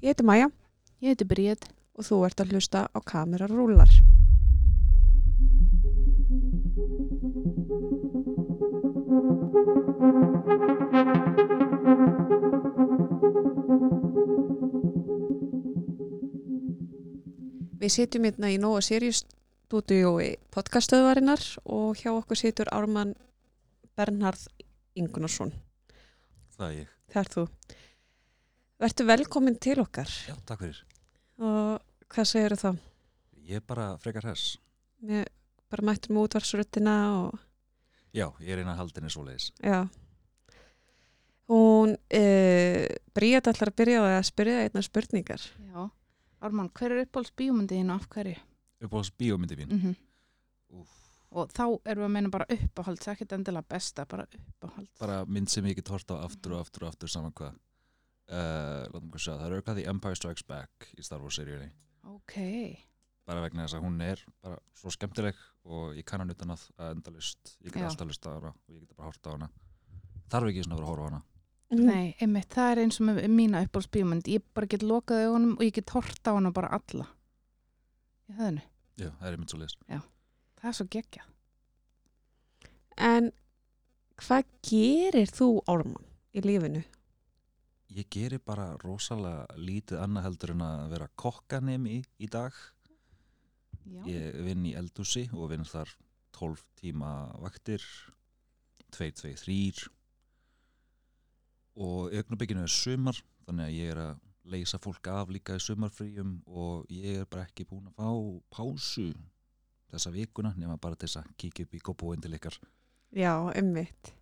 Ég heiti Maja Ég heiti Bríð. og þú ert að hlusta á kamerar rúlar. Við sitjum hérna í Nóa Sirius stúdíói podcastöðvarinnar og hjá okkur situr Ármann Bernhard Ingunarsson. Það er ég. Það er þú. Vertu velkomin til okkar Já, takk fyrir. og hvað segir þá? Ég er bara frekar hess. Við bara mættum með útvarsruttina og Já, ég er eina haldinni svoleiðis. já. Hún, uh, Bríðat ætlar að byrja að spyrja einna spurningar. Já. Ármann, hver er uppáhalds bíómyndið og af hverju? Uppáhalds bíómyndi mín. Mm Úf, Og þá erum við að meina bara uppáhalds, ekkert endilega besta, bara uppáhalds. bara mynd sem ég get hort á aftur og aftur og aftur saman hvað. Uh, Látum við sjá, það er auðvitað The Empire Strikes Back í Star Wars seríunni. Ok. Bara vegna þess að hún er bara svo skemmtileg og ég kann hann utan að að endalist. Ég get Já. alltaf list á hana og ég get bara hort á hana. Þarf ekki svona að vera að horfa á hana. Nei, einmitt, það er eins og með mína uppáhalds bíómynd. Ég bara get lokað augunum og ég get hort á hana bara alla. Í höfðinu. Já, það er mynd svo leiðis. Það er svo geggja. En hvað gerir þú, Ármann, í lífinu? Ég gerir bara rosalega lítið annað heldur en að vera kokkanemi í, í dag. Já. Ég vinn í eldúsi og vinn þar 12 tíma vaktir 2, 2, 3 og augnabygginu er sumar þannig að ég er að leysa fólk af líka í sumarfríum og ég er bara ekki búin að fá pásu þessa vikuna nema bara til þess að kíkja upp í góðbúin til ykkar Já, ummitt.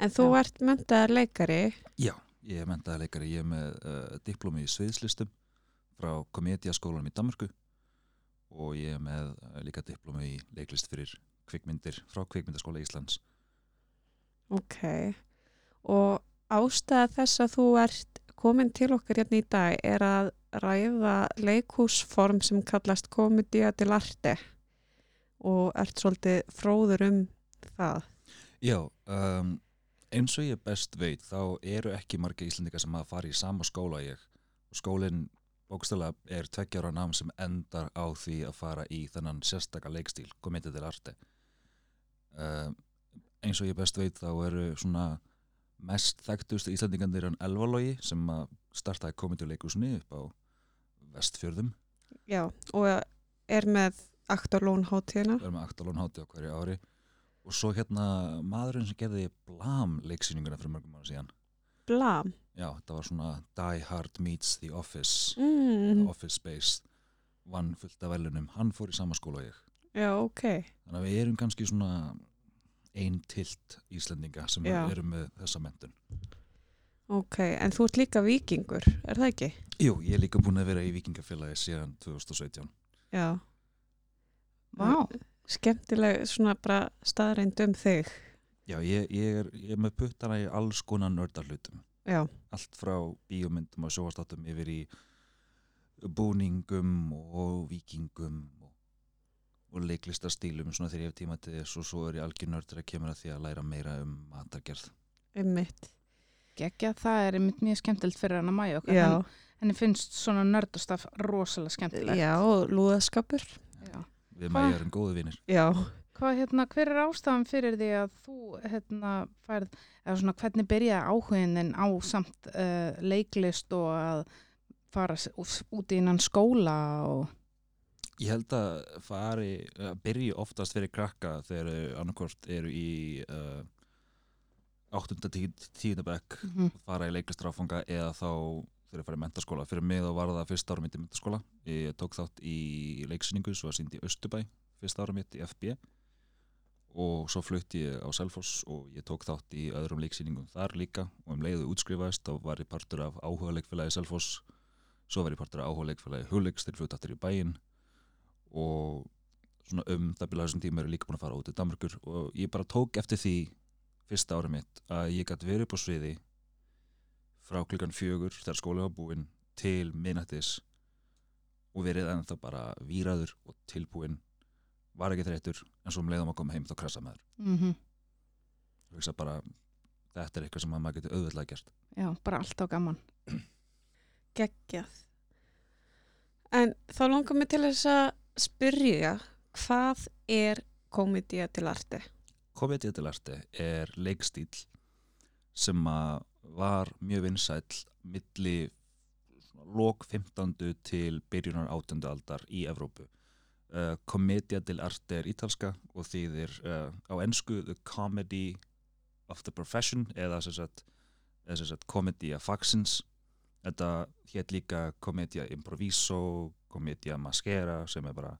En þú Já. ert möndaðar leikari. Já, ég er mentaði leikari, ég er með uh, diplomi í sviðslistum frá komediaskólanum í Danmarku og ég er með uh, líka diplomi í leiklist fyrir kvikmyndir frá kvikmyndaskóla Íslands Ok. Og ástæða þess að þú ert komin til okkar hérna í dag er að ræða leikhúsform sem kallast komedia til arte og ert svolítið fróður um það. Já, um, eins og ég best veit þá eru ekki margir Íslandika sem að fara í sama skóla ég. Skólinn bókstælega er tveggjára nám sem endar á því að fara í þennan sérstaka leikstíl, komið til arti um, eins og ég best veit þá eru svona mest þekktustu Íslandingandir en Elvalogi sem að startaði komið til leikusni upp á vestfjörðum. Já, og er með Aktorlón hátíðina. við erum með Aktalón háti á hverju ári og svo hérna maðurinn sem gerði Blam leiksýninguna fyrir mörgum ára síðan Blam. Já, þetta var svona Die Hard meets The Office Mm. Office Space vann fullt af velunum, hann fór í sama skóla og ég Já, ok. þannig að við erum kannski svona ein tilt Íslendinga sem Já. eru með þessa mentun Ok, en þú ert líka vikingur, er það ekki? Jú, ég er líka búin að vera í vikingafélagi síðan 2017 Já. Vá. Skemmtileg svona bara staðreind um þig. Já, ég, ég, er, ég er með puttana í alls konar nördarlutum Já, allt frá bíómyndum og sjóastáttum yfir í búningum og vikingum og, og leiklistastílum svona þegar ég hef tíma til þess og svo er ég algjör nördur að kemur að því að læra meira um matargerð ummitt. Geggja, það er einmitt mjög skemmtilegt fyrir hann að mæja okkar. Já, Henni, henni finnst svona nördastaf rosalega skemmtilegt. já, og lúðaskapur. Já. Við Hva? maður erum góðu vinir Já. Hvað, hérna, hver er ástafan fyrir því að þú, hérna, færð, eða svona, hvernig byrjaði áhugin á samt uh, leiklist og að fara út innan skóla og, ég held að fari að byrja oftast fyrir krakka þegar annarkvort eru í uh, 8. til 10. bekk mm fara í leiklistráfanga eða þá þegar ég fara í mentaskóla fyrir mig þá var það fyrsta árum mitt í mentaskóla ég tók þátt í leiksýningu svo að síndi í Östubæ fyrsta árum mitt í FB og svo flutti ég á Selfoss og ég tók þátt í öðrum leiksýningum þar líka. Og um leiðu útskrifaðist þá var ég partur af áhuga leikfélagi Selfoss. Svo var ég partur af áhuga leikfélagi Huliks þegar flutti aftur í bæinn. Og svona um það byrja þessum tíma er ég líka búin að fara út í Danmarkur og ég bara tók eftir því fyrsta árið mitt að ég gæti verið upp á sviði frá klukkan fjögur þegar skóli var búinn til minnættis og verið ennþá bara víraður og tilbúinn var ekki þreyttur en svo um leiðum að koma heim þá krasa maður mm og hugsa bara þetta er eitthvað sem maður getur auðvitað gert Já, bara alltaf gaman. Geggjað. En þá langar mig til þess að spyrja hvað er komedía til arti? Komedía til arti er leikstíl sem að var mjög vinsæll milli lok 15. til byrjunar 18. aldar í Evrópu. Uh, Komedía til arti er ítalska og þýðir uh, á ennsku The Comedy of the Profession eða sagt, sagt Comedía Faxins. Þetta hétt líka Comedía Improviso, Comedía Maskera sem er bara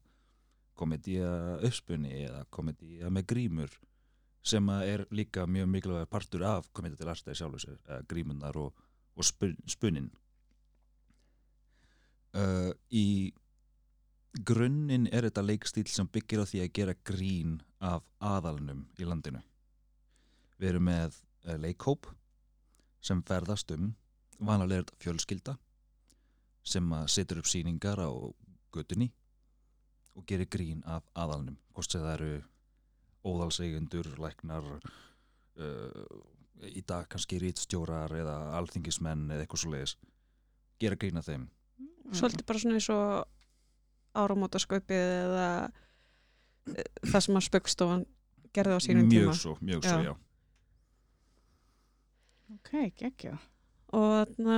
Comedía uppspunni eða Comedía með grímur sem er líka mjög mikilvæg partur af komið til arstæði sjálfur grímunar og, og spun, spunnin. Uh, í grunninn er þetta leikstíl sem byggir á því að gera grín af aðalnum í landinu. Við erum með uh, leikhóp sem ferðast um vanalega er þetta fjölskylda sem setur upp síningar á götunni og gerir grín af aðalnum. Hvort sem það eru óðalsegundur, læknar uh, í dag kannski rítstjórar eða alþingismenn eða eitthvað svo leiðis gera grína þeim Svolítið bara svona eins og áramótaskaupið eða eh, það sem að spöggstofan gerði á sínum mjög tíma. svo, mjög svo, Já. já Ok, geggja. Og þarna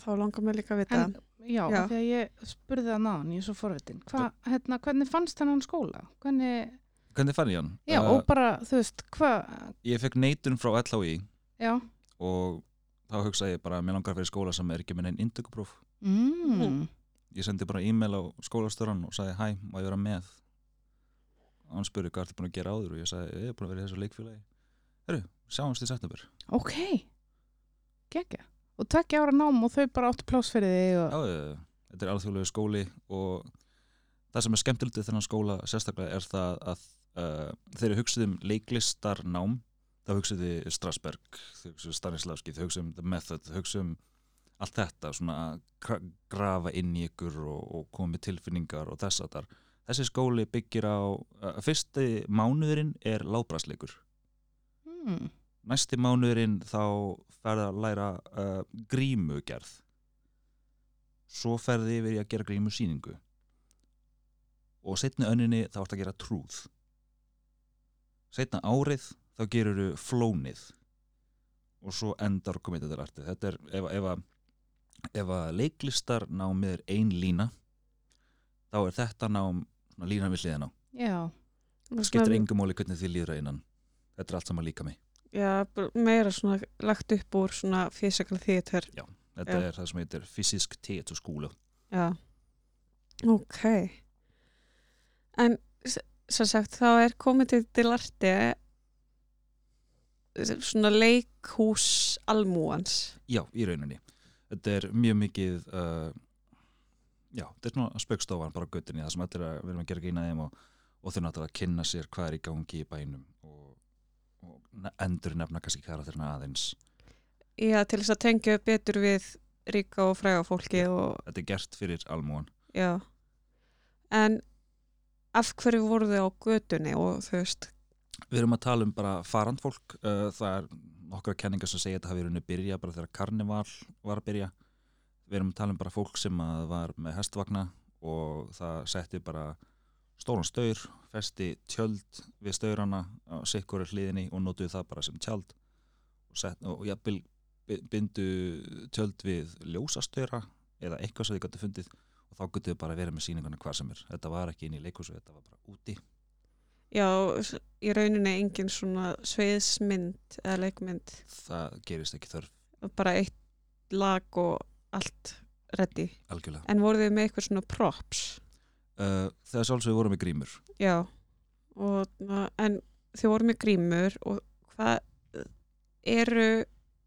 þá langar mig líka að vita. En, já, Já. því að ég spurði það náðan, ég er svo forvitin. Hva, hérna, hvernig fannst hennan skóla? Hvernig, Hvernig fann ég hann? já, Uh, og bara, þú veist, hvað, Ég fekk neitun frá LHI já, og þá hugsaði ég bara að mér langar að fyrir skóla sem er ekki með neinn indökupróf mm. Ég sendi bara e-mail á skólastöran og sagði hæ, má ég vera með og hann spurði hvað ertu búin að gera áður og ég sagði ég er búin að vera í þessu leikfélagi Herru, sjáumst í september ok, geggja. Og tvekja ára nám og þau bara áttu pláss fyrir þig og, Já, eh, þetta er alþjóðlegu skóli og það sem er skemmtilegt við þennan skóla sérstaklega er það að uh, þeir eru hugsið um leiklistarnám. Þá hugsið þið Strasberg þau hugsið Stanislavski, þau hugsið um The Method þau hugsið um allt þetta svona að gra- grafa inn í ykkur og, og koma með tilfinningar og þess að þar þessi skóli byggir á uh, fyrsti mánuðurinn er lábrasleikur mm. Næsti mánuðurinn þá ferði að læra uh, grímugerð. Svo ferði yfir í að gera grímusýningu. Og setni önninni þá ertu að gera trúð. Setna árið þá gerur þú flónið. Og svo endar komið þetta artið þetta er ef, ef, að- ef að leiklistarnámið er ein lína þá er þetta nám lína við hliðina á. Skiptir engum máli hvernig þið líður að innan. Þetta er allt saman líka mig Já, meira svona lagt upp úr svona physical theater. þetta Já. er það sem heitir fysisk teaterskúla Já. Ok. En sem sagt þá er komið til arti svona leikhús almúans. Já, í rauninni. Þetta er mjög mikið, uh, já, þetta er svona spaukstofan bara á göttinni, það sem allir að við erum að gera grína þeim og, og þau náttúrulega að kynna sér hvað er í gangi í bænum og, endur nefna kannski karakterina aðeins. Já, til þess að tengja betur við ríka og fræga fólki og Þetta er gert fyrir almúan. já. En af hverju voru þau á götunni og þú veist, Við erum að tala um bara farandfólk, uh, það er nokkra kenningar sem segja að þetta hafi verið byrja bara þegar karnival var að byrja. Við erum að tala um bara fólk sem að var með hestvagna og það setti bara stóran staur, festi tjöld við staurana á sikkur hliðinni og notuðu það bara sem tjald og, og jafnvel bi- bindu tjöld við ljósastaura eða eitthvað sem þið gætu fundið og þá gætu þið bara verið með sýninguna hvað sem er. Þetta var ekki inn í leikhúsu, þetta var bara úti. já, í rauninni engin svona sveiðsmynd eða leikmynd, Það gerist ekki þörf bara eitt lag og allt reddi. algjörlega. En voru þau með eitthvað svona props? Uh, þegar sjálfsögur vorum við grímur. Já, og, en þau voru með grímur og hvað eru,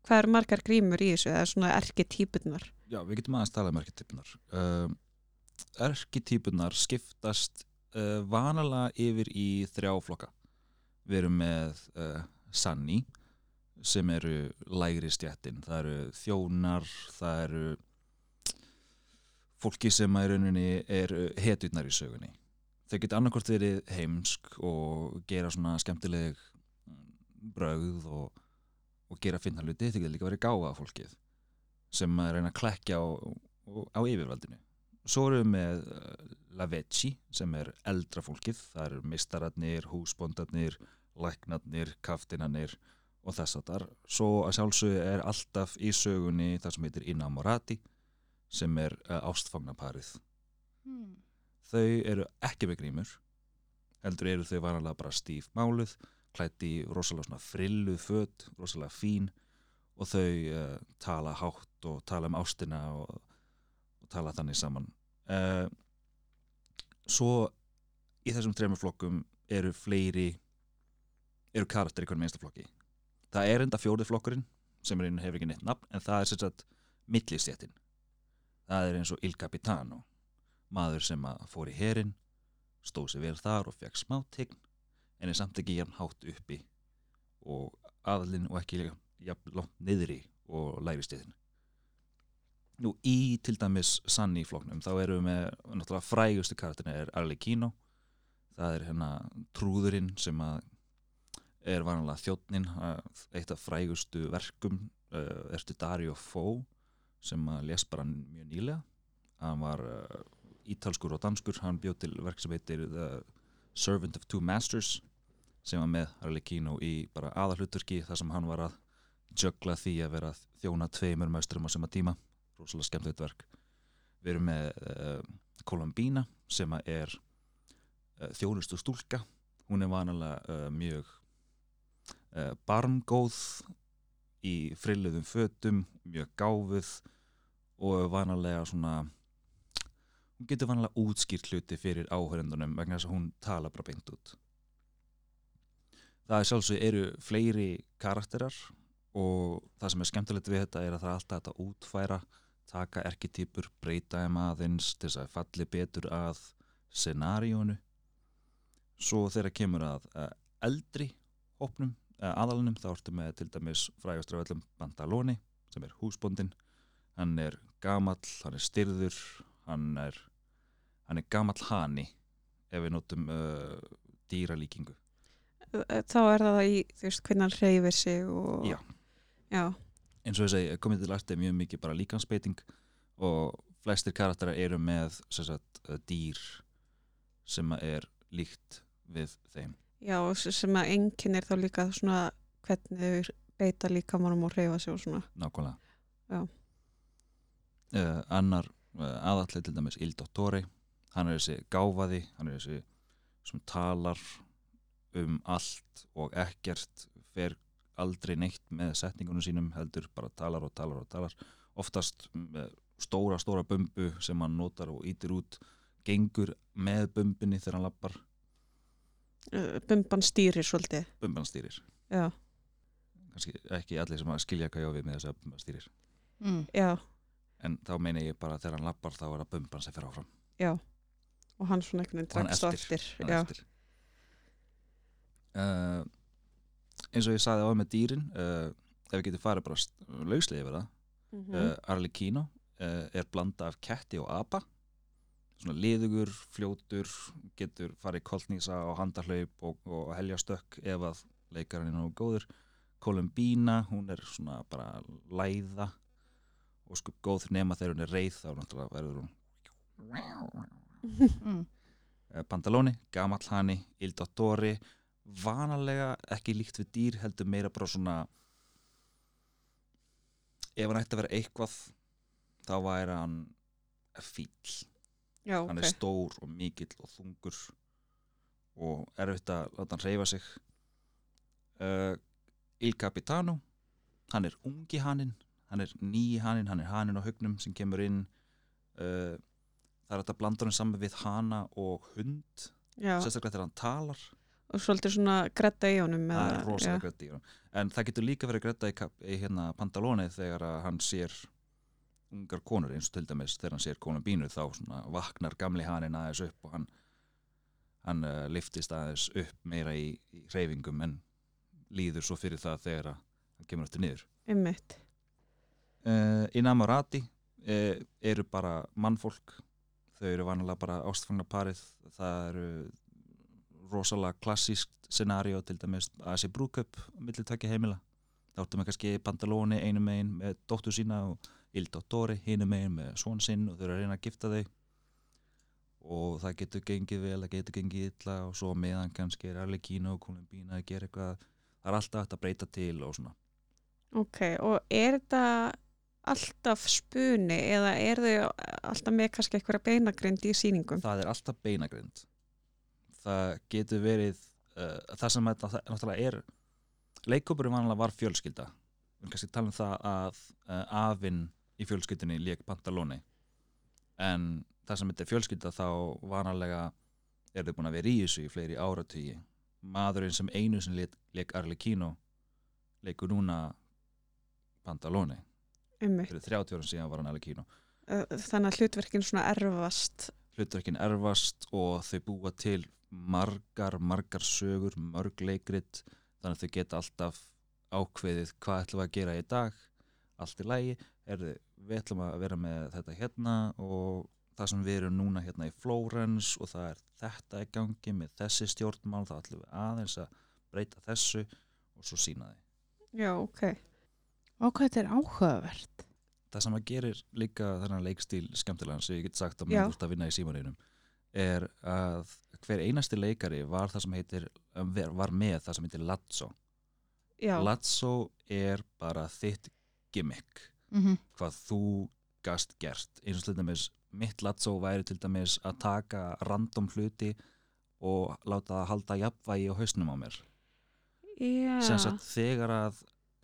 hvað eru margar grímur í þessu, eða svona erketýpunar? Já, við getum aðeins talað um erketýpunar uh, Erketýpunar skiptast uh, vanalega yfir í þrjá flokka. Við erum með Sanni sem eru lægri stjættin það eru þjónar það eru fólki sem að í rauninni eru hetjurnar í sögunni. Þau geta annarkvort verið heimsk og gera svona skemmtileg brögð og, og gera finna hluti. Þau geta líka verið gáfa fólkið sem að reyna að klekja og á yfirvaldinu. Svo erum við með uh, Lavetti sem er eldra fólkið. Það eru mistararnir, húsbondarnir læknarnir, kaftinarnir og þess að þar svo að sjálfsögðu er alltaf í sögunni það sem heitir Innamorati sem er uh, ástfangnaparið. Mm. þau eru ekki með grímur heldur eru þau vanalega bara stíf máluð klætt í rosalega frilluð föt, rosalega fín og þau uh, tala hátt og tala um ástina og, og tala þannig saman. Uh, svo í þessum þremur flokkum eru fleiri eru karakter í hvernig einsta flokki. Það er enda fjóri flokkurinn sem er einu hefur ekki neitt nafn en það er sem sagt millistjættin það er eins og Il Capitano. Maður sem að fór í herin stóð sér vel þar og fekk smá tegn en er samt ekki jafn hátt uppi og aðlinn og ekki jafn langt niðri og læri stiðin Nú í til dæmis Sanni floknum þá erum við með náttúrulega frægustu karakterina er Arlecchino það er hérna trúðurinn sem að er vanlega þjóttnin eitt af frægustu verkum uh, ertu Dario Fo sem að les bara mjög nýlega. Hann var uh, ítalskur og danskur. Hann bjóð til verk sem heitir The Servant of Two Masters sem var með Arlecchino í bara aðalhutverki þar sem hann var að jögla því að vera þjóna tveimur mausturum á sama tíma. Rosalega skemmtilegt verk. Við erum með uh, Columbina sem að er uh, þjónustu stúlka. Hún er vanalega mjög barmgóð í frilluðum fötum mjög gáfuð og vanalega svona hún getur vanalega útskýrt hluti fyrir áhörendunum vegna þess að hún tala bara beint út. Það er sjálfsög eru fleiri karakterar og það sem er skemmtilegt við þetta er að það er alltaf að útfæra taka erketýpur, breyta þeim aðeins til þess að falli betur að scenaríónu. Svo þegar kemur að eldri hópnum, aðalunum þá ertu með til dæmis frægastraföllum Bandaloni sem er húsbóndin hann er gamall, hann er styrður hann er hann er gamall hani ef við notum uh, dýralíkingu. Þá er það í, þú veist, hvernig hann reyfir sig og... Já. Já, eins og ég segi, komið til aðstæð mjög mikið bara líkansbeiting og flestir karakterar eru með sagt, dýr sem er líkt við þeim já, sem að enginn er þá líka svona hvernig þau beita líka mannum og reyfa sig og svona. nákvæmlega Já. uh, annar uh, aðallið til dæmis Il Dottore hann er þessi gáfaði hann er þessi sem talar um allt og ekkert fer aldrei neitt með setningunum sínum heldur bara talar og talar og talar oftast með stóra stóra bumbu sem hann notar og ítir út gengur með bumbunni þegar hann lappar Bumban stýrir svolítið. bumban stýrir Já, kannski ekki allir sem að skilja hvað við með þess að bumban stýrir Mm. já, en þá meina ég bara að þegar hann lappar þá er það bumban sem fer áfram já. Og hann svona einhvern veginn eltir. eftir. Já, eftir. Uh, eins og ég saði á með dýrin uh, ef við getum farið bara lauslega yfir það Mhm. uh, Arlecchino uh, er blanda af ketti og apa svona liðugur, fljótur getur farið koltnísa og handahlaup og, og helja stökk ef að leikarinn er nógu góður Columbina, hún er svona bara læða og sko góð nema þegar hún er reið þá náttúrulega verður hún Mm. Eh, Bandaloni, gamall hani, Il Dottore vanalega ekki líkt við dýr heldur meira bara svona ef hann ætti að vera eitthvað þá væri hann fíl já, hann ok. er stór og mikill og þungur og erfitt að láta hann reyfa sig. Uh, Il Capitano hann er ungi haninn hann er nýji haninn, hann er haninn á hugnum sem kemur inn. Uh, það er að blanda hann saman við hana og hund Já, sérstaklega þegar hann talar. Og svolítið svona gretta í honum. það er rosalega gretta í honum. En það getur líka verið gretta í, í hérna Pantaloni þegar hann sér ungar konur eins og til dæmis þegar hann sér konum bínu þá svona vaknar gamli haninn aðeins upp og hann hann uh, liftist aðeins upp meira í, í hreyfingum en líður svo fyrir það þegar hann kemur eftir niður. Einmitt. uh, Inamorati uh, eru bara mannfólk. Þau eru vanalega bara ástfangnaparið það eru rosalega klassískt scenario til dæmis að sé brúköp millir tvekja heimila. Þá ertu með kannski Pantaloni einu megin með dóttur sína og Il Dottore hinum megin með svon sinn og þau eru að reyna að gifta þau. Og það getur gengið vel, það getur gengið illa og svo meðan kannski er Arlequino og Columbina að gera eitthvað það er alltaf hægt að breyta til og svona. Ok, og er þetta alltaf spuni eða er þau alltaf með kannski eitthvað beinagrind í sýningum? það er alltaf beinagrind. Það getur verið uh, það sem þetta náttúrulega er leikópurinn vanlega var fjölskylda. Við erum kannski tala um það að uh, afinn í fjölskyldinni lék Pantaloni. En það sem þetta er fjölskylda þá vanalega er þau búin að vera í þessu í fleiri áratugi. Maðurinn sem einu sem lék, lék Arlequino leikur núna Pantaloni. Fyrir 30 árum síðan var hann Arlequino Uh, Þannig að hlutverkin svona erfast. hlutverkin erfast og þau búa til margar, margar sögur, mörg leikrit þannig að þau geta alltaf ákveðið hvað ætlum við að gera í dag. Allt í lægi, er, við ætlum að vera með þetta hérna og það sem við erum núna hérna í Flórens og það er þetta í gangi með þessi stjórnmál, þá ætlum við aðeins að breyta þessu og svo sína þið Já, ok. Og hvað þetta er áhugavert. það sem að gerir líka þennan leikstíl skemmtilegan sem ég get sagt að maður út að vinna í símaninum er að hver einasti leikari var það sem heitir var með það sem heitir Lazzo Já, Lazzo er bara þitt gimmick Mm hvað þú gast gert. Eins og til dæmis mitt Lazzo væri til dæmis að taka random hluti og láta það halda jafnvægi á hausnum á mér. Já. sem sagt þegar að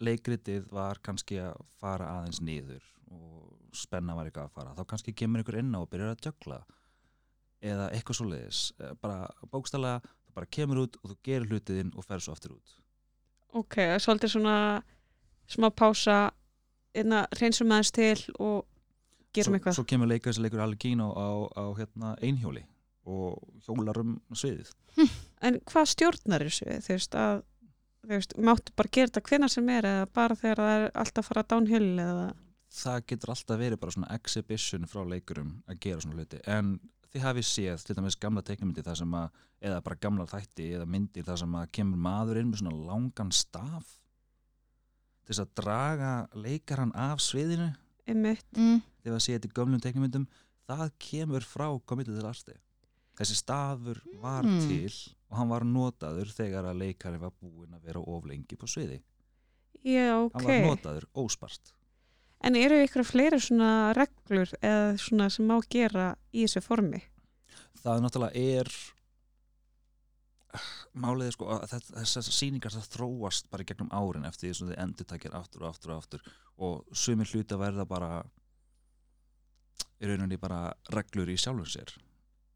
leikritið var kannski að fara aðeins niður og spenna var eitthvað að fara þá kannski kemur einhver inn á og byrjar að jökla eða eitthvað svoleiðis. Eh, bara bókstælega, þú bara kemur út og þú gerir hlutiðinn og fer svo aftur út. Ok, það er svolítið svona smá pása, einna reynsum aðeins til og gerum svo, eitthvað. svo kemur leikar sem leikur Allegino á, á hérna, einhjóli og hjólar um sviðið. En hvað stjórnar þessu? Þú veist að, þú veist, máttu bara gera þetta hvenær sem er eða bara þegar það er alltaf að fara downhill eða... það getur alltaf verið bara svona exhibition frá leikurum að gera svona hluti. En þið hafið séð til dæmis gamla teiknumyndi þar sem að, eða bara gamla þætti eða myndir þar sem að kemur maður inn með svona langan staf til þess að draga leikaran af sviðinu Einmitt. Mm. þegar að séð þetta í gömlum teiknumyndum það kemur frá komið til arti þessi stafur var Mm. til og hann var notaður þegar að leikari var búinn að vera of lengi på sviði Já, hann ok. var notaður óspart En eru ykkur fleiri svona reglur eða svona sem má gera í þessu formi? það náttúrulega er málið er sko að þessar sýningar það þróast bara gegnum árin eftir því sem þið endur takir aftur og aftur og aftur og sumir hluti að verða bara í rauninni bara reglur í sjálfum sér.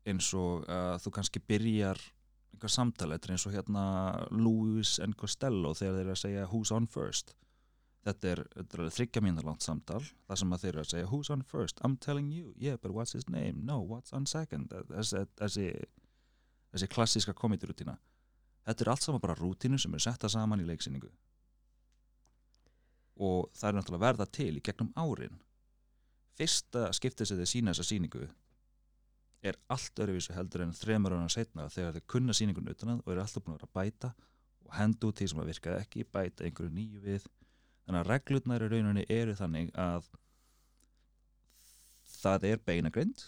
Eins og að þú kannski byrjar einhver er eins og hérna Louis and Costello þegar þeir eru að segja who's on first? Þetta er, er þryggja mínútur langt samtal þar sem að þeir eru að segja who's on first? I'm telling you, yeah but what's his name? No, what's on second? Þessi, þessi, klassíska komedirutína þetta er allt saman bara rútínu sem er setta saman í leiksýningu. Og það er náttúrulega verða til í gegnum árin. Fyrsta skiptið sem þeir sína þessa sýningu er allt öruvísu heldur en þremur ára setna þegar þeir kunna sýningun utan að og eru alltaf búin að vera að bæta og henda út því sem að virkaði ekki, bæta einhverju nýju við. Þannig að reglurnar í rauninni eru þannig að það er beinagrind.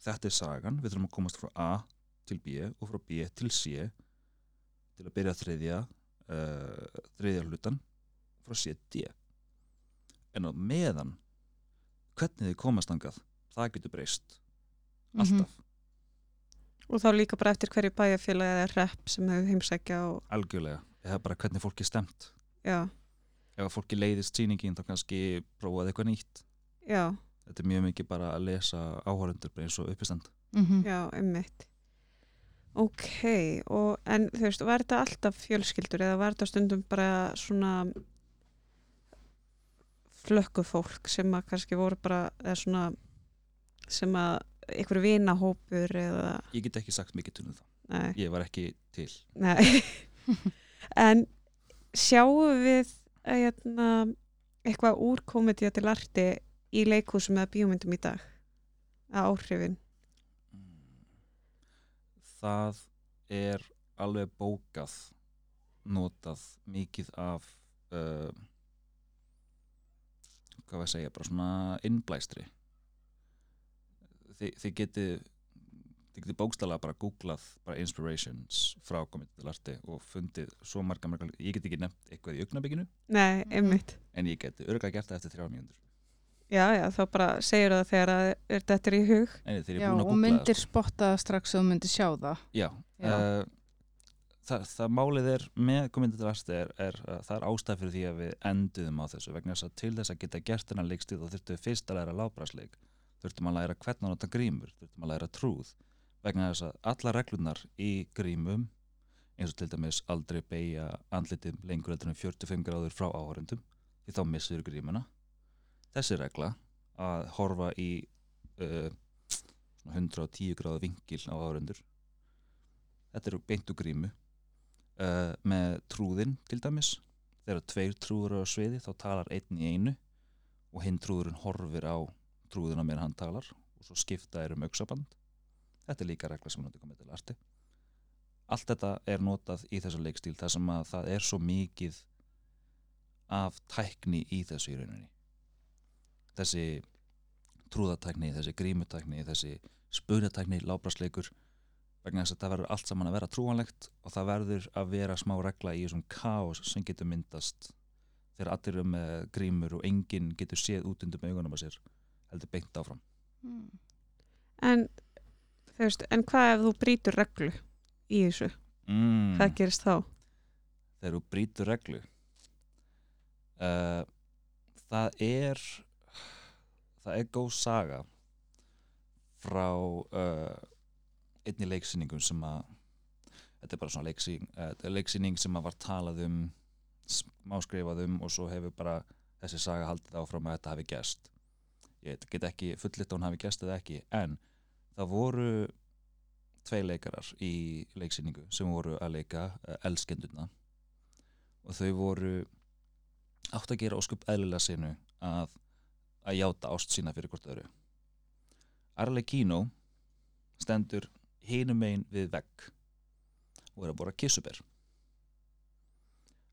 Þetta er sagan, við þurfum að komast frá A til B og frá B til C til að byrja þriðja uh, þriðja hlutan frá C til D. En á meðan hvernig þið komast angað það getur breyst Mhm. alltaf, Og þá líka bara eftir hverju bæjarfélag eða rep sem þau heimsækja og algjörlega. Eða bara hvernig fólki er stemt já, ef að fólki leiðist sýningin þá kannski prófaði eitthvað nýtt. Já, þetta er mjög mikið bara að lesa áhörundur eins og uppistand Mhm. já, einmitt. Ok, og en þú veist, var þetta alltaf fjölskyldur eða var þetta stundum bara svona flökku fólk sem að kannski voru bara, eða svona sem að einhver vinahópur eða, ég get ekki sagt mikið til um það, nei, ég var ekki til. Nei. en sjáum við að, hérna, eitthvað úr komedía til arti í leikhúsum eða bíómyndum í dag? Að áhrifin það er alveg bókað notað mikið af uh, hvað var að segja, bara svona innblæstri. Þið, þið getið þið getið bókstala bara googlað bara inspirations frá komið til arti og fundið svo marga marga, ég get ekki nefnt eitthvað í augnabygginu Nei, einmitt. en ég geti örgulega gert það eftir þrjá mínútur Já, já, þá bara segir það þegar að er þetta í hug. en þegar ég Já, er búin að og googla myndir það sko. spotta strax og myndir sjá það. já, Já. uh, það, það málið er með komið til arti er, er uh, það er ástæð fyrir því að við enduðum á þessu vegna þess að til þess að geta gert þennan leikstíð þá þurftum við fyrst að læra lábrasleik þurftum að læra hvernig að nota grímur þurftum að læra trúð vegna þess að alla reglunar í grímum eins og til dæmis aldrei beigja andlitið lengur en 45 gráður frá áhörundum því þá missur grímuna þessi regla að horfa í uh, svona 110 gráðu vingil á áhörundur þetta eru beintu grímu. Uh, með trúðinn til dæmis. Þegar tveir trúður á sviði þá talar einn í einu og hinn trúðurinn horfir á trúðuna meðan hann talar og svo skipta er um auksaband þetta er líka regla sem er notið komið til arti. Allt þetta er notað í þessu leikstíl þar sem að það er svo mikið af tækni í þessu í rauninni þessi trúðatækni, þessi grímutækni þessi spunatækni, lábrasleikur vegna þess að það verður allt saman að vera trúanlegt og það verður að vera smá regla í þessum kaos sem getur myndast þegar allir eru með grímur og enginn getur séð út undir með augunum að sér heldur beint áfram Mm. En, þú veist, en hvað ef þú brýtur reglu í þessu? mm. Hvað gerist þá? þegar þú brýtur reglu uh, það er það er góð saga frá uh, einni leiksýningum sem að þetta er bara svona leiksýning, uh, leiksýning sem að var talað um smáskrifað um og svo hefur bara þessi saga haldið áfram að þetta hafi gæst ég get ekki fullitt að hún hafi gæst eða ekki en það voru tvei leikarar í leiksýningu sem voru að leika uh, elskendurna. Og þau voru átt að gera óskup eðlilega sinu að, að játa ást sína fyrir hvort öðru. Arleikino stendur hinum megin við vegg og er að bora kissuber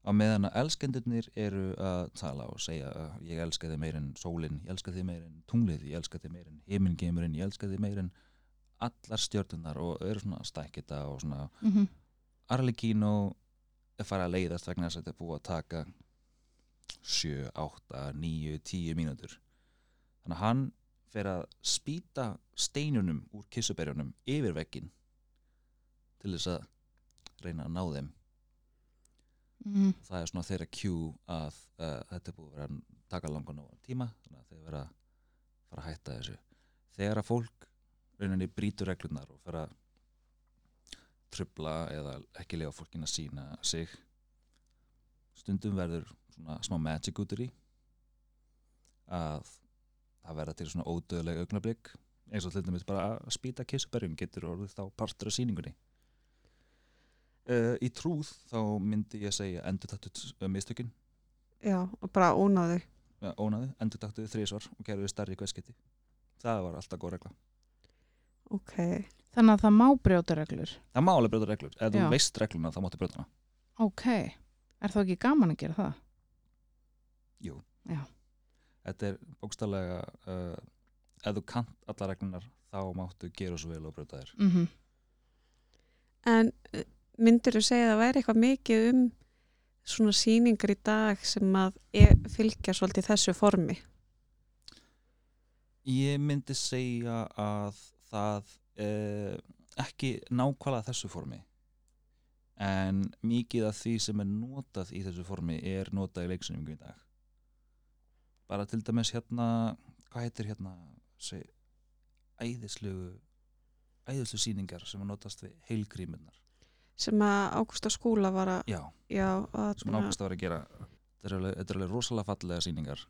á meðan að elskendurnir eru að tala og segja að ég elska þig meir en sólinn, ég elska þig meir en tunglið, ég elska þig meir en himingeimurinn, ég elska þig meir en allar stjörnunar og eru svona stækita og svona Mm -hmm. Arlequino er farið að leiðast vegna þess að þetta er búið að taka 7, 8, 9, 10 mínútur þannig að hann fer að spýta steinunum úr kissuberjunum yfir veggin til þess að reyna að ná þeim Mm. það er svona þeirra cue að uh, þetta er búið að vera að taka langan og tíma þannig að þeir vera að fara að hætta þessu þegar að fólk rauninni brýtur reglunar og fer að trubla eða ekki lega fólkin að sína sig stundum verður svona smá magic út í að það verða til svona ódöðleg augnablík eins og til dæmis bara að spýta kissuberjum getur orðið þá partur af síningunni uh, í trúð þá myndi ég segja endur taktu mistökin Já, og bara ónáðu. ja, ónaði, endur taktu þrísvar og gerðu stærri hverskiti það var alltaf góð regla Ok. Þannig að það má brjóta reglur. það má alveg brjóta reglur, ef Já. þú veist regluna þá máttu brjóta hana Ok. Er þá ekki gaman að gera það? Þetta er bókstallega uh, ef þú kant alla reglunar þá máttu gera svo vel og brjóta þér. Mm En eh, myndir þú segja að það væri eitthvað mikið um svona sýningar í dag sem að er, fylgja svolítið þessu formi? ég myndi segja að það uh, ekki nákvæmlega þessu formi. En mikið af því sem er notað í þessu formi er notað í leiksinningu í dag bara til dæmis hérna hvað heitir hérna seg, æðislegu æðislu sýningar sem að notast við heilgrímunar Sem að Ágústa skúla var að, já, já, að sem að vera að gera. Þetta er alveg, er rosalega fallega sýningar.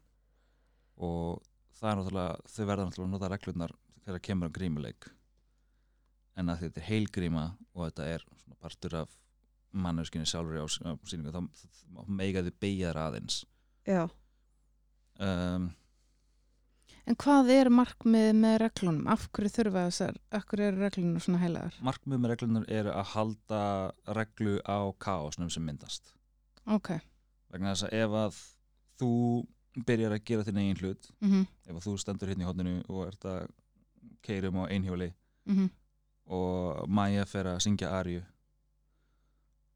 Og það er náttúrulega þau verða náttúrulega að nota reglurnar þegar kemur um grímuleik. En að þetta er heilgríma og þetta er svona partur af mannöskinni sjálfur á sí- á sýningu þá þá mega þið beigja þær aðeins. Já, um, En hvað er markmið með reglunum? Af hverju þurfa þessar, af hverju eru reglunum svona heilagar? markmið með reglunar er að halda reglu á kaosnum sem myndast Ok. vegna þess að ef að þú byrjar að gera þinn eigin hlut mhm, ef að þú stendur hérna í hodninu og ert að keirum á einhjóli mhm, og Maja fer að syngja Arju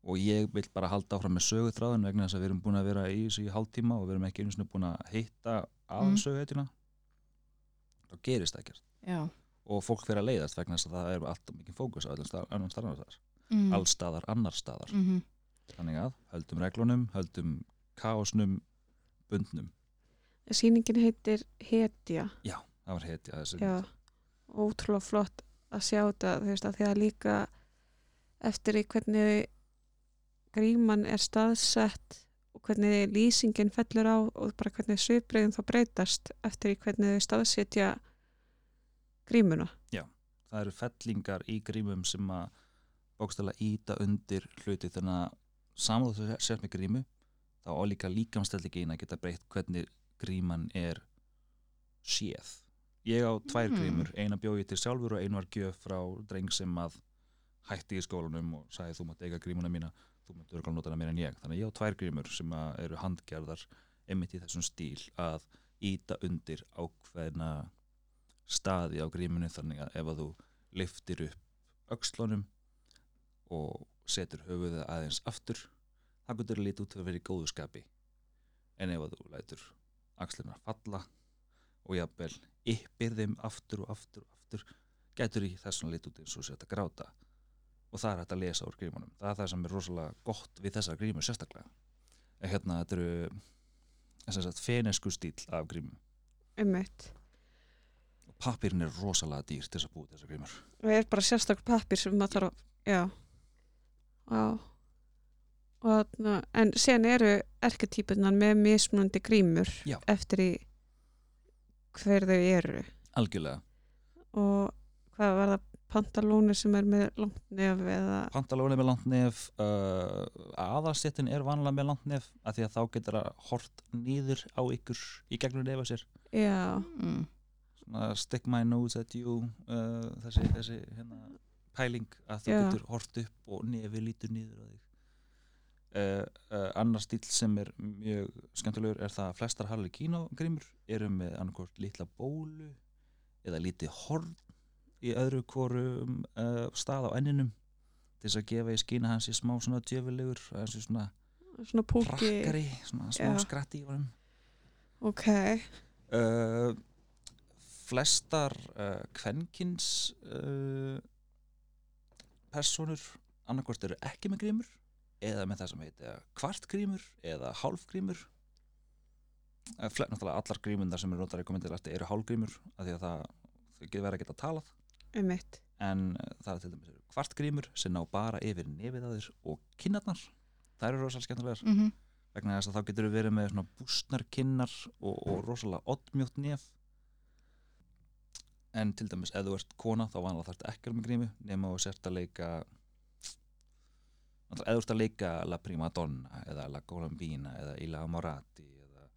og ég vil bara halda áfram með söguþráðin vegna þess að við erum búin að vera í þessu í hálftíma og við erum ekki einu sinni búin að hitta að Mm. mm. söguhetjuna. Þá gerist það ekkert. Já. Og fólk fer að leiðast vegna þess að það er alltaf mikið fókus á öllum stað, önnum staðar þar. Mhm, alls staðar, annar staðar. Mhm, þannig að höldum reglunum, höldum kaosnum, bundnum. Sýningin heitir Hetja. það var hetja Já, ótrúlega flott að sjá þetta, því að líka eftir í hvernig gríman er staðsett og hvernig lýsingin fellur á og bara hvernig svipriðin þá breytast eftir í hvernig þau staðsetja grímuna. það eru fellingar í grímum sem að bókstæla íta undir hluti þannig að saman þú sért með grímu þá á líka líkamstellingin að geta breytt hvernig gríman er séð ég á tvær Mm. grímur, eina bjóði til sjálfur og einu var gjöf frá dreng sem að hætti í skólanum og sagði þú mátt eiga grímuna mína þú mátt örgulega nota hana meira en ég. Þannig að ég á tvær grímur sem að eru handgerðar einmitt í þessum stíl að íta undir ákveðna staði á grímunu þannig að ef að þú liftir upp öxlunum og setur höfuðið aðeins aftur þá getur það lítið út að vera í góðu skapi. En ef að þú lætur axluna falla og jafnvel yppir þeim aftur og aftur og aftur getur í þessum lítið út eins og að gráta og það er hægt að lesa úr grímunum það er það sem er rosalega gott við þessa grímu sérstaklega en hérna þetta eru fenesku stíl af grímu Ummitt. og pappirinn er rosalega dýr til þess að búa þessar grímur Og er bara sérstaklega pappir sem maður þarf að, já. Já. Og en sen eru erketýpunar með mismunandi grímur Já. eftir í hver þau eru. algjörlega og hvað var það pantalónir sem er með langt nef eða Pantalóni með langt nef uh, aðalstéttin er vanlega með langt nef af því að þá getur það hort nýður á ykkur í gegnum nefa sér. Já, mm, svona stick my nose at you uh, þessi, þessi hérna, pæling að þú Já. getur hort upp og nefi lítur nýður á þig. Uh, uh, annar stíl sem er mjög skemmtilegur er það að flestar Harlequino grímur eru með annarkort litla bólu eða lítið horn í öðru hvorum uh, stað á enninum til þess að gefa í skýna hans í smá svona djöfulegur hans í svona svona púki. prakkari svona smá í honum. Ok, uh, flestar uh, kvenkins uh, personur annarkvort eru ekki með grímur eða með það sem heiti kvartgrímur eða hálfgrímur uh, náttúrulega allar grímundar sem eru notar í komendilæsti eru hálfgrímur af því að það getur verið að geta talað einmitt. En uh, það er til dæmis kvartgrímur sem ná bara yfir nefið á þér og kinnarnar. Það eru rosalega skemmtilegar. Mhm, vegna þess að þá getur við verið með svona bústnar kinnar og, og rosalega oddmjótt nef. En til dæmis ef þú ert kona þá vanlega þarftu ekki að vera með grímu nema þú sért að leika ef þú ert að leika La Prima Donna eða La Colombina eða Ila Morati eða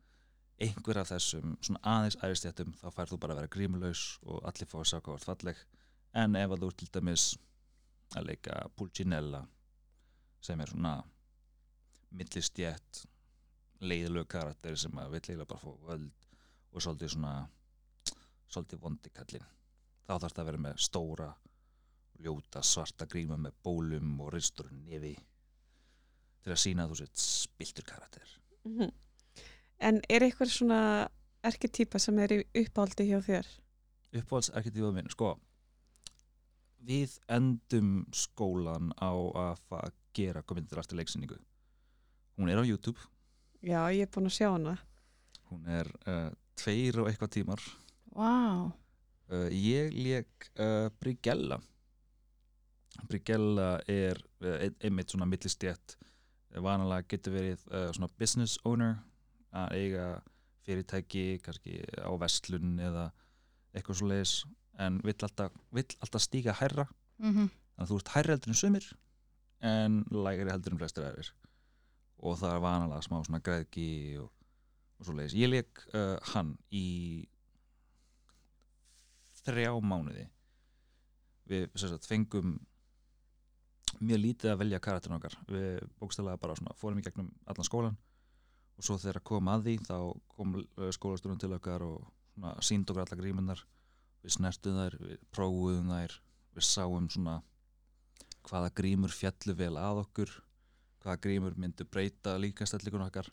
einhver af þessum svona aðeins æðistjættum þá færð þú bara að vera grímulaus og allir fá að sjá hvað ert falleg en ef að þú ert til dæmis að leika Pulcinella sem er svona millistjætt leiðilög karakter sem að vill eiginlega bara fá völd og svolítið svona svolítið vondi kallinn. Þá þarf það að vera með stóra ljóta svarta gríma með bólum og ristur nefi til að sína þú sett spiltur karakter. Mhm. en er eitthvað svona erketýpa sem er í uppáldi hjá þér? Uppáhalds arkitífað minn sko við endum skólan á að gera komindir eftir leiksinningu hún er á YouTube. Já, ég er búin að sjá hana. Hún er uh, tveir og eitthvað tímar. Vá, Uh, ég leik uh, Brigella. Brigella er ein- einmitt svona millistjætt vanalega getur verið svona business owner að eiga fyrirtæki kannski á vestlun eða eitthvað svo leiðis en vill alltaf, vill alltaf stíga hærra. Mhm, þannig að þú ert hærri heldur en sumir en lægri heldur en flestir aðrir. Og það er vanalega smá svona græðki og, og svo leiðis ég leik uh, hann í þrjá mánuði. Við sagt, fengum mjög lítið að velja karakterin okkar. Við bókstælega bara svona fórum í gegnum allan skólan og svo þegar kom að því þá kom skólastjórun til okkar og svona, sínd okkur alla grímunar við snertum þær, við prófuðum þær við sáum svona hvaða grímur fjallu vel að okkur hvaða grímur myndu breyta líkastellikun okkar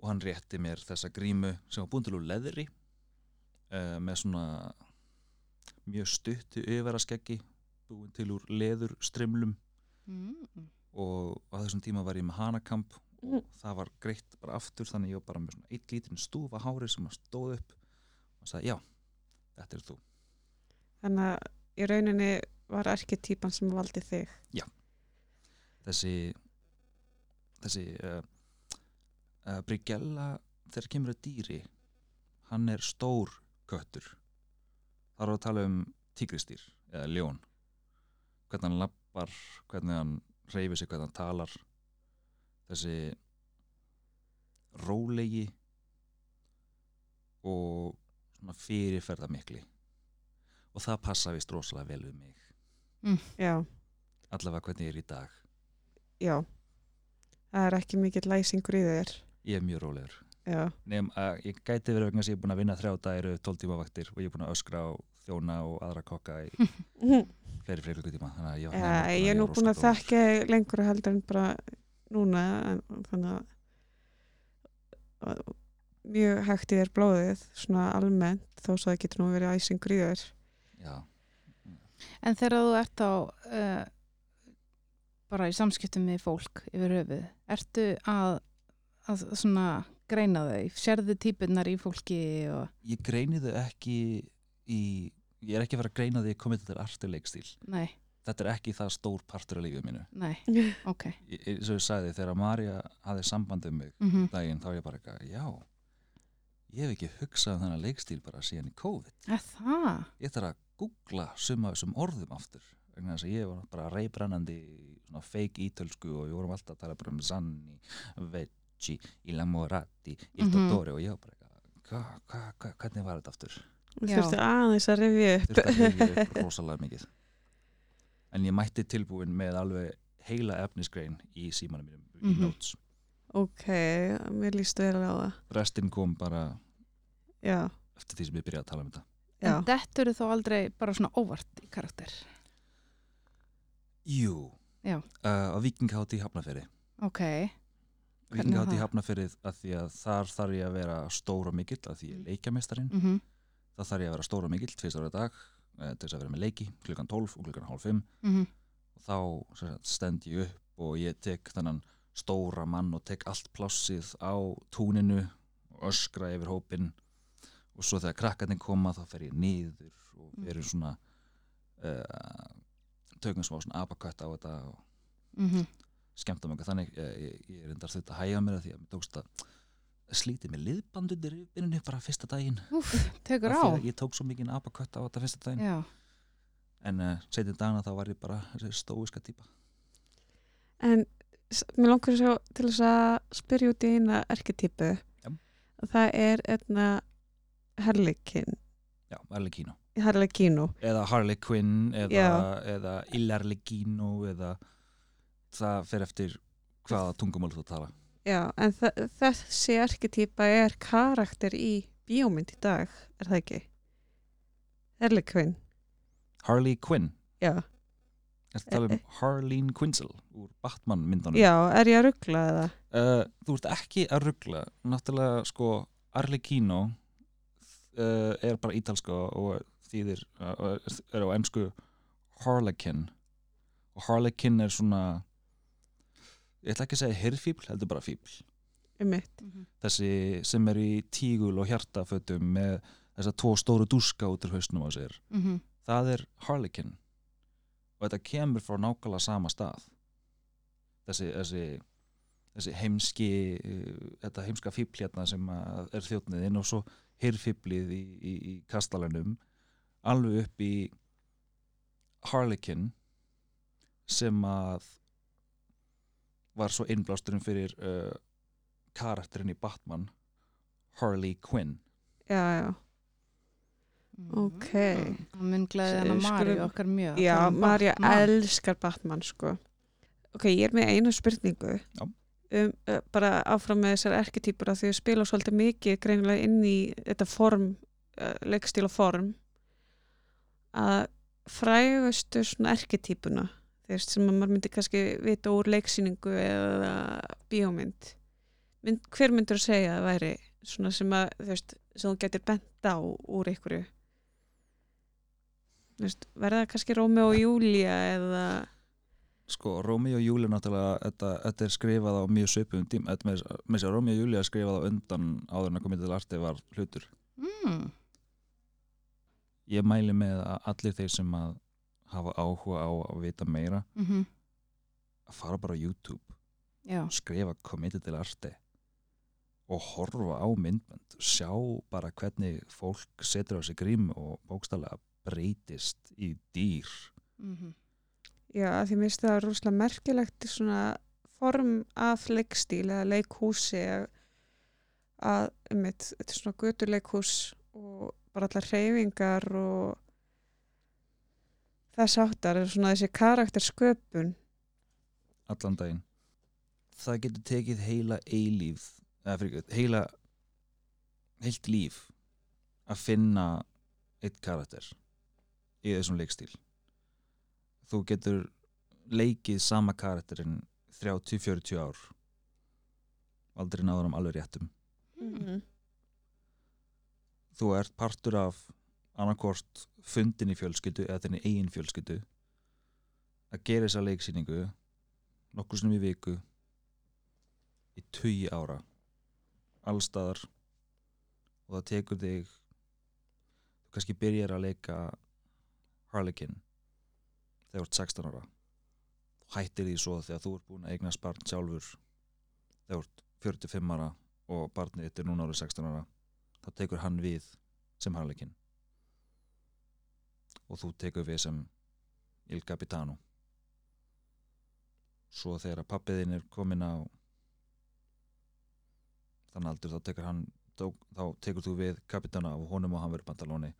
og hann rétti mér þessa grímu sem var búin til úr leðri uh, með svona mjög stuttu yfirvaraskeggi búin til úr leður strimlum Mm. og á þessum tíma var ég með hanakamp Mm. og það var greitt bara aftur þannig ég var bara með svona eitt lítinn stúfa hári sem að stóð upp og sagði já, þetta er þú. Þannig að í rauninni var arketýpan sem valdi þig. þessi þessi uh, uh, Brigella þegar kemur að dýri hann er stór köttur. Þar er að tala um tígristýr eða ljón. Hvernig hann lappar, hvernig hann reyfir sig, hvernig hann talar. Þessi rólegi og svona fyrirferða mikli og það passa vist rosalega vel við mig. Já, allavega hvernig ég er í dag. Já. Það er ekki mikill læsingur í þér. ég er mjög rólegur. Já, nefn að ég gæti verið vegna þess að ég er búin að vinna þrjá dæru 12 tíma vaktir og ég er búin að öskra á þjóna og aðra kokka í fleiri fleiri að ég, Já, ég er nú búin að þekka lengur heldur en bara núna en, þannig að mjög hægt í þér blóðið svona almennt þó svo það getur nú verið æsingur í þér Já, En þegar þú ert á uh, bara í samskiptum með fólk yfir höfuð, ertu að, að svona greina þau, sérðu típunar í fólki og, ég greini þau ekki í ég er ekki að fara að greina því að komið til artur leikstíl. Nei, þetta er ekki það stór partur af lífið mínu. Nei, ok. Ég- eins og ég sagði þegar Marja hafði samband um mig Mm daginn þá er ég bara eitthvað, já ég hef ekki hugsað um þennan leikstíl bara síðan í COVID Er það? ég þarf að googla suma af þessum orðum aftur vegna þess að ég var bara reybrannandi í svona fake ítölsku og við vorum alltaf að tala bara um Zanni, Veggi, Ilamorati, Il Mhm. Dottore og ég var bara hva, hva, hva, hvernig var þetta aftur? Þú þurfti aðeins að rifja upp Þurfti að rifja upp rosalega mikið en ég mætti tilbúin með alveg heila efnisgrein í símanum mínum í Mhm. notes Ok, mér líst vel á það. Restin kom bara Já, eftir því sem ég byrjaði að tala um þetta. Já, En dettur þú þá aldrei bara svona óvart í karakter? Jú, Já. uh, á Vikinghátt í Hafnaferi Ok, Vikinghátt í það? Hafnafyrið að því að þar þarf ég að vera stór og mikill að því ég er leikjameistarinn. Mm þá þarf ég að vera stór og mikill tvist ára dag eh, til þess að vera með leiki klukkan 12 og klukkan hálf 5 -hmm. og þá sem sagt, stend ég upp og ég tek þennan stóra mann og tek allt plássið á túninu og öskra yfir hópin og svo þegar krakkarnir koma þá fer ég niður og við erum svona uh, tökum smá svona apakött á þetta og Mm skemmta mig. Þannig ég, ég, ég er endar þurft að hæga mér að því að mér tókst að slítið með liðband undir vinnunni bara fyrsta daginn. Úf, tekur á. ég tók svo mikið apakött á þetta fyrsta daginn. Já, en uh, setjum dagina þá var ég bara stóiska típa. En mér langar svo til þess að spyrja út í eina erketýpu Já. það er einna herleikin já, herleikínu eða Harley Quinn eða, Já. eða Illarlequino eða það fer eftir hvaða tungumál þú tala Já, en þessi erketýpa er karakter í bíómynd í dag, er það ekki? Herleikvinn, Harley Quinn já. Ertu að tala um Harleen Quinzel úr Batman myndunum Já, er ég að ruggla það? uh, Þú ert ekki að ruggla náttúrulega sko Arlequino uh, er bara ítalska og þýðir uh, er á ennsku Harlequin og Harlequin er svona ég ætla ekki að segja hirðfíbl, heldur bara fíbl Um. Mhm. þessi sem er í tígul og hjartafötum með þessa tvo stóru dúska út úr hausnum á sér Mhm. það er Harlequin og þetta kemur frá nákvæmlega sama stað þessi, þessi, þessi heimski uh, þetta heimska fíbl hérna sem er þjóttniðinn og svo hirfíblið í, í, í kastalanum alveg upp í Harlequin sem að var svo innblásturinn fyrir uh, karakterinn í Batman Harley Quinn Já, já. Ok. Það mun glæði hana skulum- okkar mjög Já, Marja elskar Batman, sko. Ok, ég er með einu spurningu. Já. um, uh, bara áfram með þessar erketýpur að því að spila svolítið mikið greinilega inn í þetta form, uh, leikstíla form að frægustu svona erketýpuna veist, sem að maður myndi kannski vita úr leiksýningu eða bíómynd Mynd, hver myndur að segja að væri svona sem að þú veist, sem þú getur bent á úr einhverju veist, verða það kannski Rómi og Júlía eða Sko, Rómi og Júli náttúrulega, þetta, þetta er skrifað á mjög svipum tím, með þess að Rómi og Júli er skrifað á undan áður en að komið til arti var hlutur. Mm. Ég mæli með að allir þeir sem að hafa áhuga á að vita meira, Mm að fara bara á YouTube, Já. skrifa komið til arti og horfa á myndbönd, sjá bara hvernig fólk setur á sig grím og bókstallega breytist í dýr. Mm Já, að því mér finnst það rúslega merkilegt svona form af leikstíl eða leikhúsi að, að einmitt, þetta er svona göturleikhús og bara allar hreyfingar og þess áttar er svona þessi karaktersköpun. Allan daginn. Það getur tekið heila eilíf eða fyrir heila heilt líf að finna eitt karakter í þessum leikstíl. Þú getur leikið sama karakterinn 30-40 ár. Aldrei náður um alveg réttum. Mm. þú ert partur af annarkort fundin í fjölskyldu eða þenni eigin fjölskyldu að gera þessa leiksýningu nokkur sinnum í viku í tugi ára allstaðar og það tekur þig þú kannski byrjar að leika Harlequin þegar þú ert 16 ára. Þú hættir því svo þegar þú ert búin að eignast barn sjálfur þegar þú ert 45 ára og barnið þitt er núna árið 16 ára þá tekur hann við sem Harlequin. Og þú tekur við sem Il Capitano. Svo þegar að pappiðin er komin á þann aldur þá tekur hann þá, þá tekur þú við Capitano og honum og hann verður pantalóni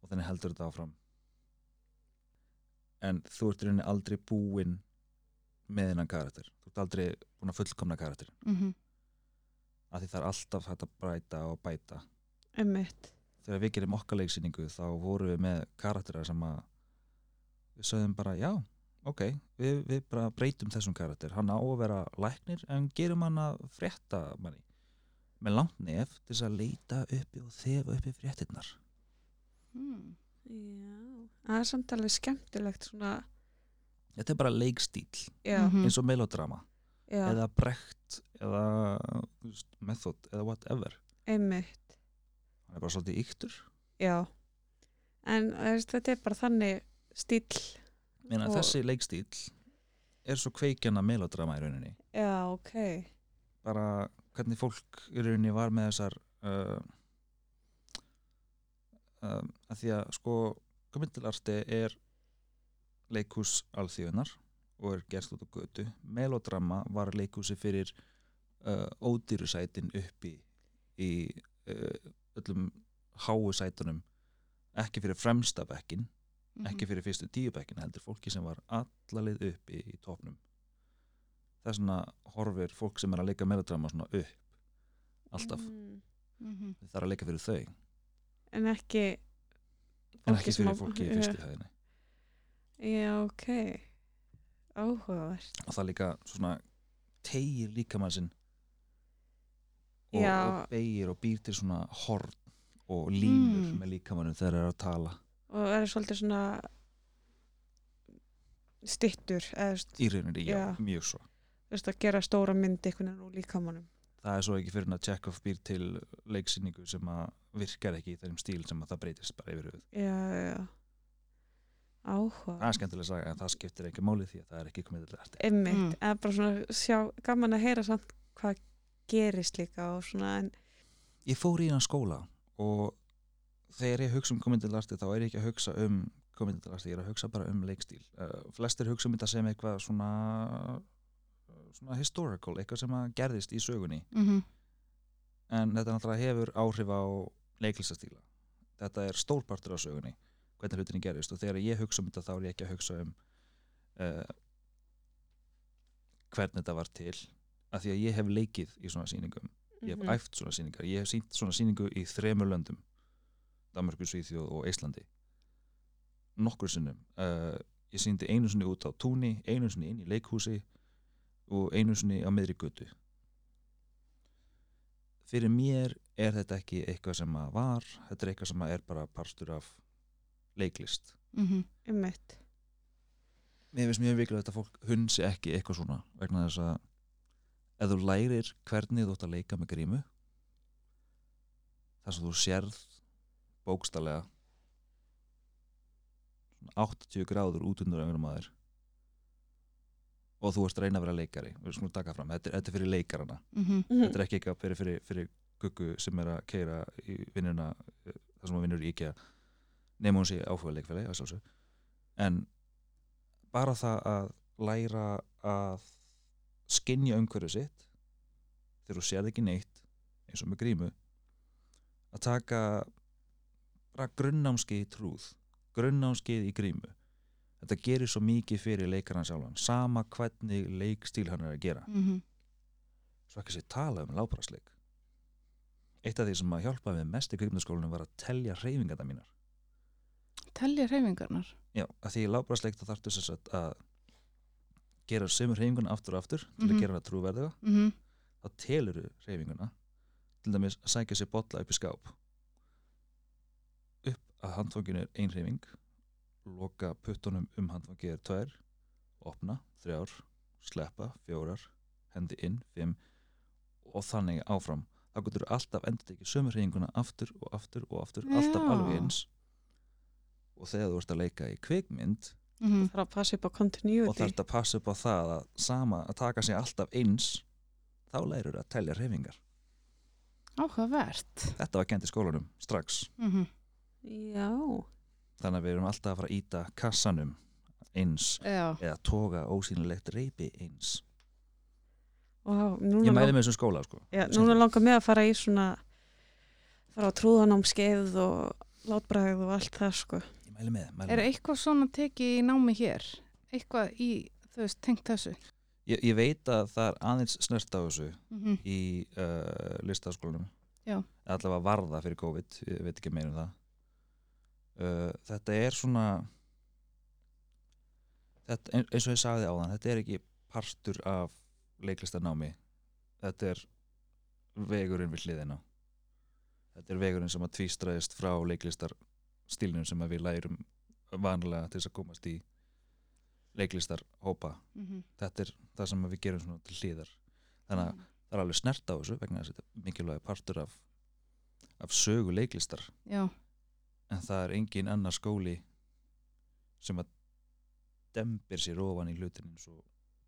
og þannig heldur þetta áfram en þú ert rauninni aldrei búinn með hennan karakter. Þú ert aldrei búinn að fullkomna karakter Mm af því það er alltaf hægt að bræta og bæta. Einmitt. Þegar við gerum okkar leiksýningu þá vorum við með karakterar sem að við sögðum bara já, ok við, við bara breytum þessum karakter. Hann á að vera læknir en gerum hann að frétta manni með langt nef til þess að leita uppi og þefa uppi fréttinnar mm. Já, það er samt alveg skemmtilegt svona, þetta er bara leikstíl já, Mhm. eins og melodrama. Já, eða brekt eða veist, method eða whatever. Einmitt. Hann er bara svolítið yktur. Já, en veist, þetta er bara þannig stíl Meina, Og- þessi leikstíl er svo kveikjana melodrama í rauninni. Já, ok. Bara hvernig fólk í rauninni var með þessar uh, uh, að því að sko kommendilarti er leikhús alþjóðunar og er gerst út á götu. Melodrama var leikhúsi fyrir uh, ódýrusætin uppi í uh, öllum háu sætunum. Ekki fyrir fremsta bekkin ekki fyrir fyrstu tíu bekkin heldur fólki sem var allalið uppi í topnum þess vegna horfir fólk sem er að leika melodrama svona upp alltaf, mm. Mhm. það er að leika fyrir þau En ekki en ekki fyrir fólki í fyrstu hæðinni Já, ok. Áhugavert. Og það líka svona tegir líkamann sinn. Og, og beigir og býr til svona horn og línur Mm. með líkamannum þegar það er að tala. Og það er svolítið svona stittur í rauninni, já, Já. mjög svo. Þú veist, að gera stóra mynd einhvern veginn úr líkamannum það er svo ekki fyrir að Chekhov býr til leiksýningu sem að virkar ekki í þeim stíl sem að það breytist bara yfir höfuð. Já, já, Áhuga. Það er skemmtilega að sagja en það skiptir ekki máli því að það er ekki komið til eftir. Einmitt, Mm. eða bara svona sjá, gaman að heyra samt hvað gerist líka og svona en ég fór í hann skóla og þegar ég hugsa um komendinlarti þá er ég ekki að hugsa um komendinlarti, ég er að hugsa bara um leikstíl. Uh, flestir hugsa um þetta sem eitthvað svona svona historical, eitthvað sem að gerðist í sögunni. Mhm. en þetta náttúrulega hefur áhrif á leiklistastíla. Þetta er stórpartur á sögunni hvernig hlutinni gerist og þegar ég hugsa um þetta þá er ég ekki að hugsa um uh, hvernig þetta var til af því að ég hef leikið í svona sýningum. Ég hef Mhm. æft svona sýningar, ég hef sínt svona sýningu í þremur löndum Danmarku, Svíþjóð og Íslandi. Nokkur sinnum. Uh, ég síndi einu sinni út á túni einu sinni inn í leikhúsi og einu sinni á miðri götu fyrir mér er þetta ekki eitthvað sem að var þetta er eitthvað sem að er bara parstur af leiklist Mhm. Einmitt. mér finnst mjög vikilvægt að fólk hunsi ekki eitthvað svona vegna þess að ef þú lærir hvernig þú ætti að leika með grímu þar sem þú sérð bókstallega svona 80 gráður út undur öðrum aður og þú ert reyna að vera leikari. Við skulum taka fram, þetta er, þetta er fyrir leikarana. Mhm. þetta er ekki eitthvað fyrir, fyrir, fyrir guggu sem er að keira í vinnuna eh, þar sem hún vinnur í IKEA. Nema hún sé áhuga sjálfsög en bara það að læra að skinja umhverju sitt þegar þú sérð ekki neitt eins og með grímu að taka bara grunnámskeið í trúð grunnámskeið í grímu þetta gerir svo mikið fyrir leikarann sjálfan sama hvernig leikstíl hann er að gera Mhm. svo ekki sé tala um lábrasleik eitt af því sem að hjálpa við mest í kvikmyndaskólanum var að telja hreyfingarna mínar Telja hreyfingarnar. já, að því í lábrasleik þá þarftu þess að, að gera sömu hreyfinguna aftur og aftur til Mhm. að gera hana trúverðuga Mhm. þá teluru hreyfinguna til dæmis að sækja sér bolla upp í skáp upp að handfanginu er ein hreyfing loka puttunum um handfangið er tvær opna, þrjár, sleppa fjórar, hendi inn fimm og þannig áfram þá getur þú alltaf endur tekið sömu hreyfinguna aftur og aftur og aftur alltaf Já. alveg eins og þegar þú ert að leika í kvikmynd Mhm. Það er að passa upp á og continuity. þarf að passa upp á það að sama að taka sig alltaf eins þá lærur að telja hreyfingar Áhugavert. þetta var kent í skólanum strax Mhm. Já. Þannig að við erum alltaf að fara að íta kassanum eins Já. eða toga ósýnilegt reypi eins núna, ég mæli lang- með þessum skóla sko. já, núna langar mig að fara í svona fara á trúðanámskeið og látbræð og allt það sko. ég mæli með, mæli Er með. eitthvað svona tekið í námi hér? Eitthvað í, þú veist, tengt þessu? Ég, ég veit að það er aðeins snert á þessu Mhm. í uh, listaskólanum Já. allavega varða fyrir COVID ég veit ekki meira um það uh, þetta er svona þetta, ein- eins og ég sagði áðan þetta er ekki partur af leiklistanámi þetta er vegurinn við hliðina. Þetta er vegurinn sem að tvístraðist frá leiklistarstílnum sem við lærum vanlega til þess að komast í leiklistarhópa. Mhm. þetta er það sem við gerum svona til hliðar. Þannig að það er alveg snert á þessu vegna þess að þetta er mikilvæg partur af, af sögu leiklistar. Já. En það er engin annar skóli sem að dembir sér ofan í hlutin eins og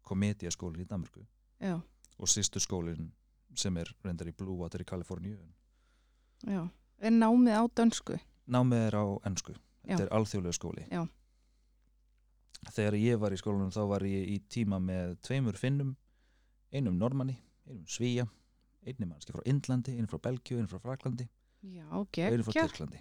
komediaskólin í Danmarku Já. og sýstu skólin sem er reyndar í Blue Water í Kaliforníu Já. Er námið á dönsku? námið er á ennsku þetta Já. er alþjóðlega skóli Já. þegar ég var í skólanum þá var ég í tíma með tveimur finnum einum normanni, einum svíja einum mannski frá Indlandi, einum frá Belgíu einum frá Fraklandi Já, og einum frá. Tyrklandi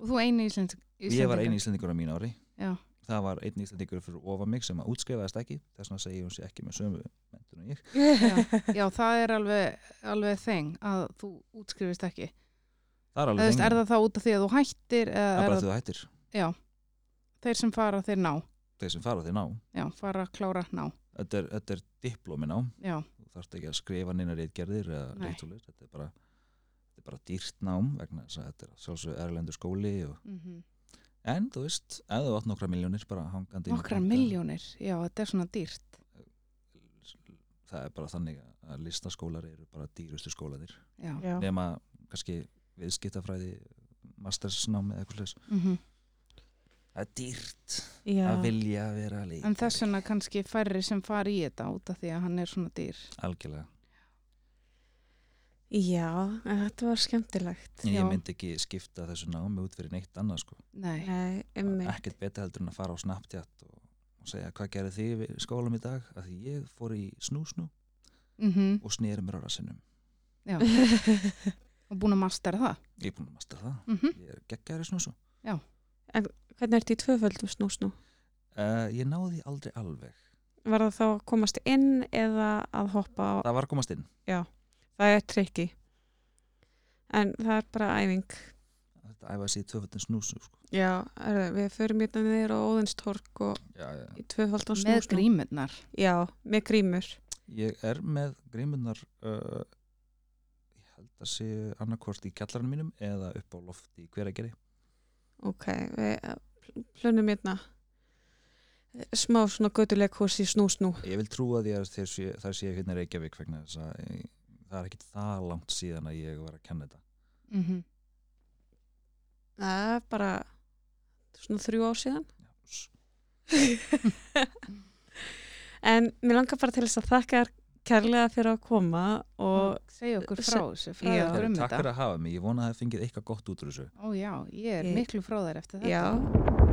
Og þú eini Ísland, Íslandingur? ég var eini íslendingur á mín ári. Já. það var einn íslendingur fyrir ofa mig sem að útskrifaðist ekki. Þess vegna segi ég hún sé ekki með sömu mentun og ég. Já. Já, það er alveg, alveg þeng að þú útskrifist ekki. það er alveg veist, er það þá út af því að þú hættir það er bara því þú hættir. Já, þeir sem fara þeir ná. Þeir sem fara þeir ná. Já, fara að klára ná. Þetta er, er diplómi ná Já, þú þarfst ekki að skrifa bara er dýrt nám vegna þess að þetta er sjálfsög erlendur skóli og, mm en þú veist, þú átt nokkra miljónir bara hangandi nokkra miljónir Já, þetta er svona dýrt. Það er bara þannig að listaskólar eru bara dýrustu Já. nema kannski viðskiptafræði mastersnám eða eitthvað slags mm það er dýrt Já. að vilja vera líka En þess vegna kannski færri sem fara í þetta út af því að hann er svona dýr. Algjörlega, Já, en þetta var skemmtilegt. en Já. ég myndi ekki skipta þessu námi út fyrir neitt annað sko. Nei, ekkert betur heldur en að fara á Snapchat og, og segja hvað gerir þið í skólam í dag? Að því ég fór í snúsnú mm og snýri mér á rassinum. Já. Og búin að mastera það? Ég er búin að masta það, mm ég er geggjæri snúsú Hvernig ertu í tvöföldu snús nú? uh, ég náði aldrei alveg. Var það þá að komast inn eða að hoppa á, það var að komast inn það er trikki en það er bara æfing. Þetta æfa sér í tvöfaldin snúsu sko. já, er, við förum hérna niður á Óðinstorg og já, já. í tvöfaldan með snúsnú grímurnar. Já, með grímur. Ég er með grímunar uh, ég held að sé annarkvort í kjallarinn mínum eða upp á loft í hverageri ok, við plönum hérna eh, smá svona götuleikhús í snúsnú. Ég vil trúa því að það sé hérna í Reykjavík vegna þess að ég, það er ekkit það langt síðan að ég var að kenna þetta. Mm -hmm. það er bara svona þrjú ár síðan. En mér langar bara til þess að þakka þér kærlega fyrir að koma og segja okkur Se- frá þessu frá Já. okkur um takk fyrir að hafa mig, ég vona að það fengið eitthvað gott út úr þessu. Ó já, ég er Ég- miklu frá þær eftir þetta. Já